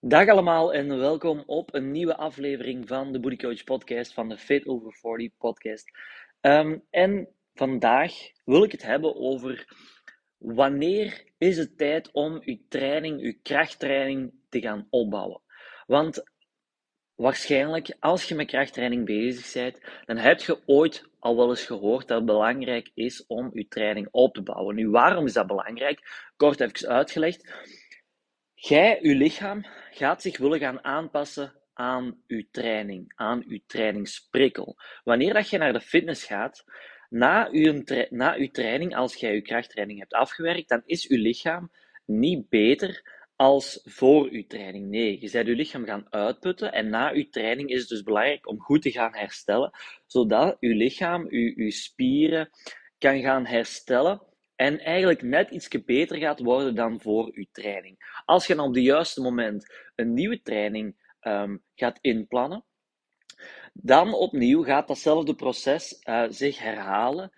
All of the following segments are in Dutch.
Dag allemaal en welkom op een nieuwe aflevering van de Booty Coach podcast, van de Fit Over 40 podcast. Um, en vandaag wil ik het hebben over wanneer is het tijd om uw training, uw krachttraining te gaan opbouwen. Want waarschijnlijk, als je met krachttraining bezig bent, dan heb je ooit al wel eens gehoord dat het belangrijk is om je training op te bouwen. Nu, waarom is dat belangrijk? Kort even uitgelegd. Jij, je lichaam, gaat zich willen gaan aanpassen aan je training, aan je trainingsprikkel. Wanneer dat je naar de fitness gaat, na je, na training, als jij je krachttraining hebt afgewerkt, dan is je lichaam niet beter als voor uw training. Nee, je bent je lichaam gaan uitputten en na uw training is het dus belangrijk om goed te gaan herstellen, zodat uw lichaam, uw spieren kan gaan herstellen en eigenlijk net iets beter gaat worden dan voor uw training. Als je dan op het juiste moment een nieuwe training um, gaat inplannen, dan opnieuw gaat datzelfde proces uh, zich herhalen,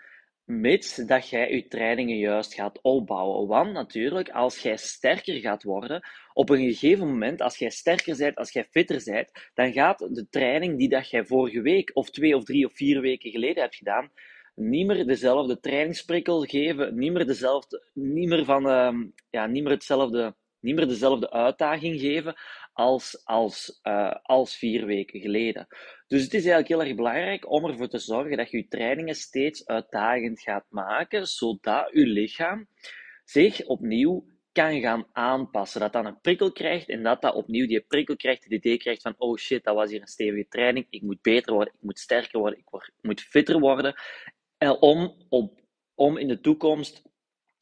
mits dat jij je trainingen juist gaat opbouwen. Want natuurlijk, als jij sterker gaat worden, op een gegeven moment, als jij sterker bent, als jij fitter bent, dan gaat de training die dat jij vorige week, of twee of drie of vier weken geleden hebt gedaan, niet meer dezelfde trainingsprikkel geven, niet meer, dezelfde, niet meer, van, uh, ja, niet meer, hetzelfde, niet meer dezelfde uitdaging geven als, als, uh, als vier weken geleden. Dus het is eigenlijk heel erg belangrijk om ervoor te zorgen dat je je trainingen steeds uitdagend gaat maken, zodat je lichaam zich opnieuw kan gaan aanpassen. Dat dat een prikkel krijgt en dat dat opnieuw die prikkel krijgt, het idee krijgt van, oh shit, dat was hier een stevige training, ik moet beter worden, ik moet sterker worden, ik, word, ik moet fitter worden. Om, op, om in de toekomst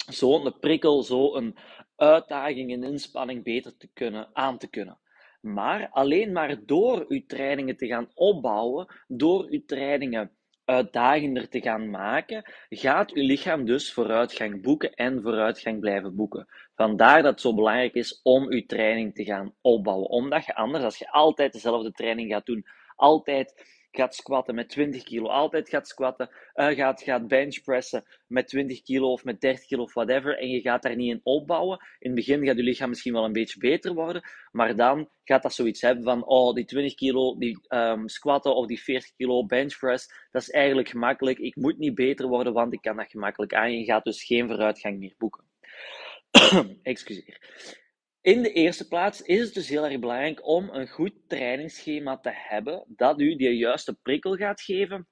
zo'n prikkel, zo'n uitdaging en inspanning beter te kunnen, aan te kunnen. Maar alleen maar door uw trainingen te gaan opbouwen, door uw trainingen uitdagender te gaan maken, gaat uw lichaam dus vooruitgang boeken en vooruitgang blijven boeken. Vandaar dat het zo belangrijk is om uw training te gaan opbouwen. Omdat je anders, als je altijd dezelfde training gaat doen, altijd gaat squatten met 20 kilo, altijd gaat squatten, uh, gaat, gaat benchpressen met 20 kilo of met 30 kilo of whatever, en je gaat daar niet in opbouwen. In het begin gaat je lichaam misschien wel een beetje beter worden, maar dan gaat dat zoiets hebben van, oh, die 20 kilo, die um, squatten of die 40 kilo benchpress, dat is eigenlijk gemakkelijk. Ik moet niet beter worden, want ik kan dat gemakkelijk aan. Je gaat dus geen vooruitgang meer boeken. Excuseer. In de eerste plaats is het dus heel erg belangrijk om een goed trainingsschema te hebben dat u de juiste prikkel gaat geven,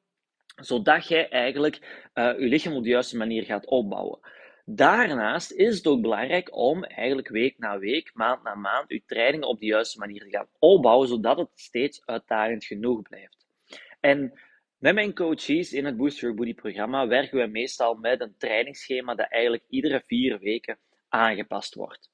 zodat jij eigenlijk je lichaam op de juiste manier gaat opbouwen. Daarnaast is het ook belangrijk om eigenlijk week na week, maand na maand, uw trainingen op de juiste manier te gaan opbouwen, zodat het steeds uitdagend genoeg blijft. En met mijn coaches in het Boost Your Booty programma werken we meestal met een trainingsschema dat eigenlijk iedere vier weken aangepast wordt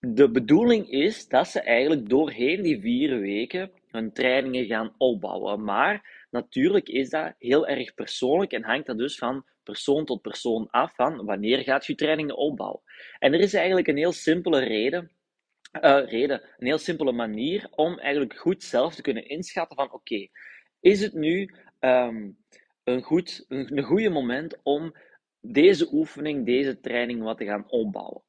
de bedoeling is dat ze eigenlijk doorheen die vier weken hun trainingen gaan opbouwen. Maar natuurlijk is dat heel erg persoonlijk en hangt dat dus van persoon tot persoon af van wanneer gaat je trainingen opbouwen. En er is eigenlijk een heel simpele reden, uh, reden een heel simpele manier om eigenlijk goed zelf te kunnen inschatten van oké, is het nu um, een, goed, een goede moment om deze oefening, deze training wat te gaan opbouwen.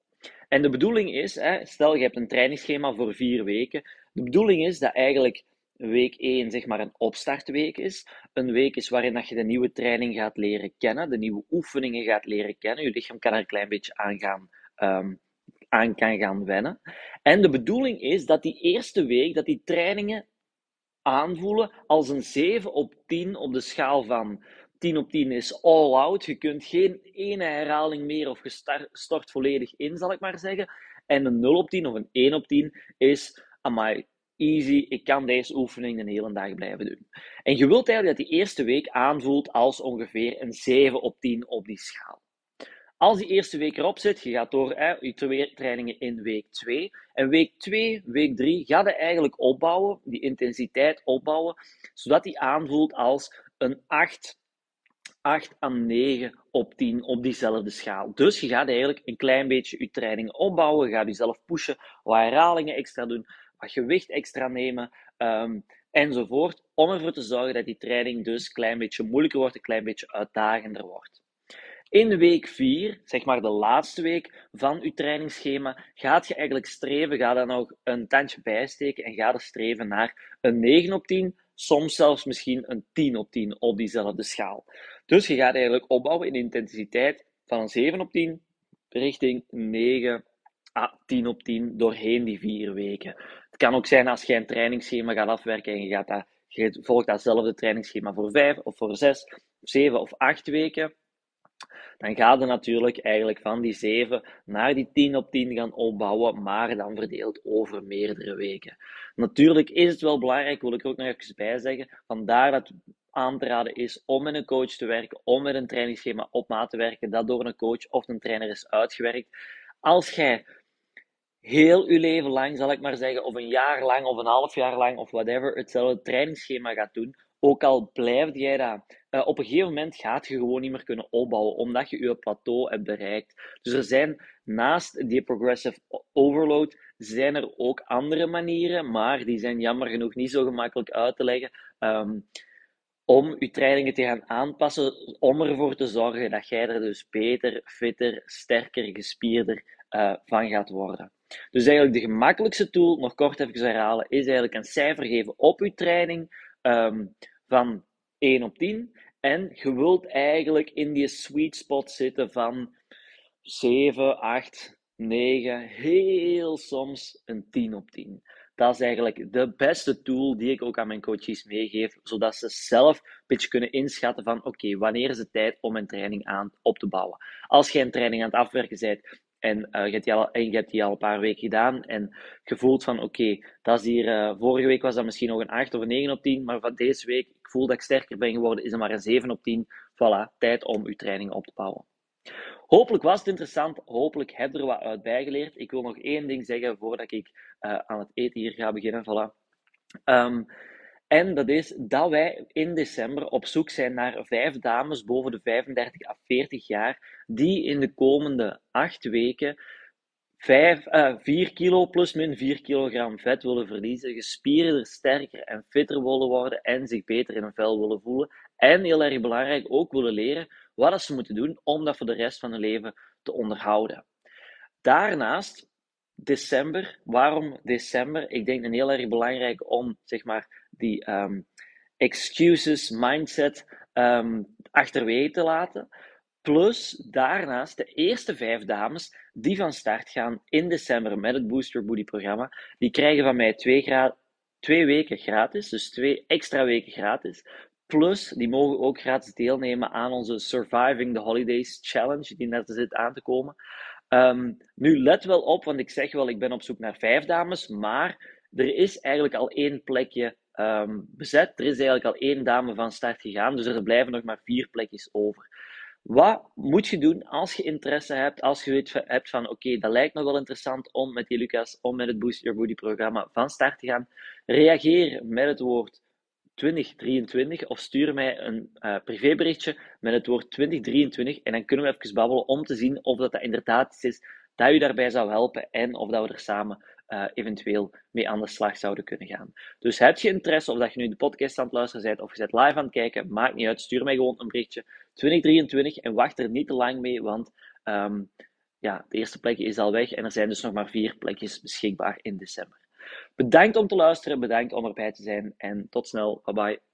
En de bedoeling is, hè, stel je hebt een trainingsschema voor vier weken. De bedoeling is dat eigenlijk week 1 zeg maar een opstartweek is. Een week is waarin dat je de nieuwe training gaat leren kennen, de nieuwe oefeningen gaat leren kennen. Je lichaam kan er een klein beetje aan gaan, um, aan kan gaan wennen. En de bedoeling is dat die eerste week, dat die trainingen aanvoelen als een 7 op 10 op de schaal van 10 op 10 is all out. Je kunt geen ene herhaling meer of je stort volledig in, zal ik maar zeggen. En een 0 op 10 of een 1 op 10 is, amai, easy, ik kan deze oefening de hele dag blijven doen. En je wilt eigenlijk dat die eerste week aanvoelt als ongeveer een 7 op 10 op die schaal. Als die eerste week erop zit, je gaat door hè, je twee trainingen in week 2. En week 2, week 3, ga je eigenlijk opbouwen, die intensiteit opbouwen, zodat die aanvoelt als een 8 8 à 9 op 10 op diezelfde schaal. Dus je gaat eigenlijk een klein beetje je training opbouwen, je gaat jezelf pushen, wat herhalingen extra doen, wat gewicht extra nemen, um, enzovoort, om ervoor te zorgen dat die training dus een klein beetje moeilijker wordt, een klein beetje uitdagender wordt. In week 4, zeg maar de laatste week van je trainingsschema, gaat je eigenlijk streven, ga daar nog een tandje bijsteken en ga er streven naar een 9 op 10, soms zelfs misschien een 10 op 10 op diezelfde schaal. Dus je gaat eigenlijk opbouwen in intensiteit van een 7 op 10 richting 9 à 10 op 10 doorheen die vier weken. Het kan ook zijn als je een trainingsschema gaat afwerken en je, gaat dat, je volgt datzelfde trainingsschema voor 5 of voor 6, 7 of 8 weken dan gaat het natuurlijk eigenlijk van die 7 naar die 10 op 10 gaan opbouwen, maar dan verdeeld over meerdere weken. Natuurlijk is het wel belangrijk, wil ik er ook nog even bij zeggen, vandaar dat aan te raden is om met een coach te werken, om met een trainingsschema op maat te werken, dat door een coach of een trainer is uitgewerkt. Als jij heel uw leven lang, zal ik maar zeggen, of een jaar lang of een half jaar lang of whatever, hetzelfde trainingsschema gaat doen, ook al blijf jij dat, uh, op een gegeven moment gaat je gewoon niet meer kunnen opbouwen, omdat je je plateau hebt bereikt. Dus er zijn naast die progressive overload, zijn er ook andere manieren, maar die zijn jammer genoeg niet zo gemakkelijk uit te leggen. Um, om je trainingen te gaan aanpassen, om ervoor te zorgen dat jij er dus beter, fitter, sterker, gespierder uh, van gaat worden. Dus eigenlijk de gemakkelijkste tool, nog kort even herhalen, is eigenlijk een cijfer geven op je training um, van 1 op 10. En je wilt eigenlijk in die sweet spot zitten van 7, 8, 9, heel soms een 10 op 10. Dat is eigenlijk de beste tool die ik ook aan mijn coaches meegeef, zodat ze zelf een beetje kunnen inschatten van oké, wanneer is het tijd om een training aan op te bouwen. Als je een training aan het afwerken bent en, uh, je, hebt die al, hebt al een paar weken gedaan en je voelt van oké, dat is hier, uh, vorige week was dat misschien nog een 8 of een 9 op 10, maar van deze week, ik voel dat ik sterker ben geworden, is het maar een 7 op 10. Voilà, tijd om je training op te bouwen. Hopelijk was het interessant. Hopelijk heb je er wat uit bijgeleerd. Ik wil nog één ding zeggen voordat ik uh, aan het eten hier ga beginnen. Voilà. Um, en dat is dat wij in december op zoek zijn naar vijf dames boven de 35 à 40 jaar, die in de komende acht weken 5, uh, 4 kilo plus min 4 kilogram vet willen verliezen, gespierder, sterker en fitter willen worden en zich beter in hun vel willen voelen. En heel erg belangrijk, ook willen leren wat ze moeten doen om dat voor de rest van hun leven te onderhouden. Daarnaast, december. Waarom december? Ik denk een heel erg belangrijk om zeg maar, die um, excuses mindset um, achterwege te laten. Plus daarnaast de eerste vijf dames die van start gaan in december met het Booster Booty programma, die krijgen van mij twee weken gratis, dus twee extra weken gratis. Plus, die mogen ook gratis deelnemen aan onze Surviving the Holidays Challenge, die net zit aan te komen. Um, nu, let wel op, want ik zeg wel, ik ben op zoek naar vijf dames, maar er is eigenlijk al één plekje um, bezet. Er is eigenlijk al één dame van start gegaan, dus er blijven nog maar vier plekjes over. Wat moet je doen als je interesse hebt, als je weet, hebt van oké, dat lijkt nog wel interessant om met die Lucas, om met het Boost Your Booty programma van start te gaan? Reageer met het woord 2023 of stuur mij een uh, privéberichtje met het woord 2023 en dan kunnen we even babbelen om te zien of dat, dat inderdaad iets is dat u daarbij zou helpen en of dat we er samen uh, eventueel mee aan de slag zouden kunnen gaan. Dus heb je interesse of dat je nu de podcast aan het luisteren bent of je bent live aan het kijken, maakt niet uit, stuur mij gewoon een berichtje 2023 en wacht er niet te lang mee, want um, ja, de eerste plekje is al weg en er zijn dus nog maar vier plekjes beschikbaar in december. Bedankt om te luisteren, bedankt om erbij te zijn en tot snel. Bye bye.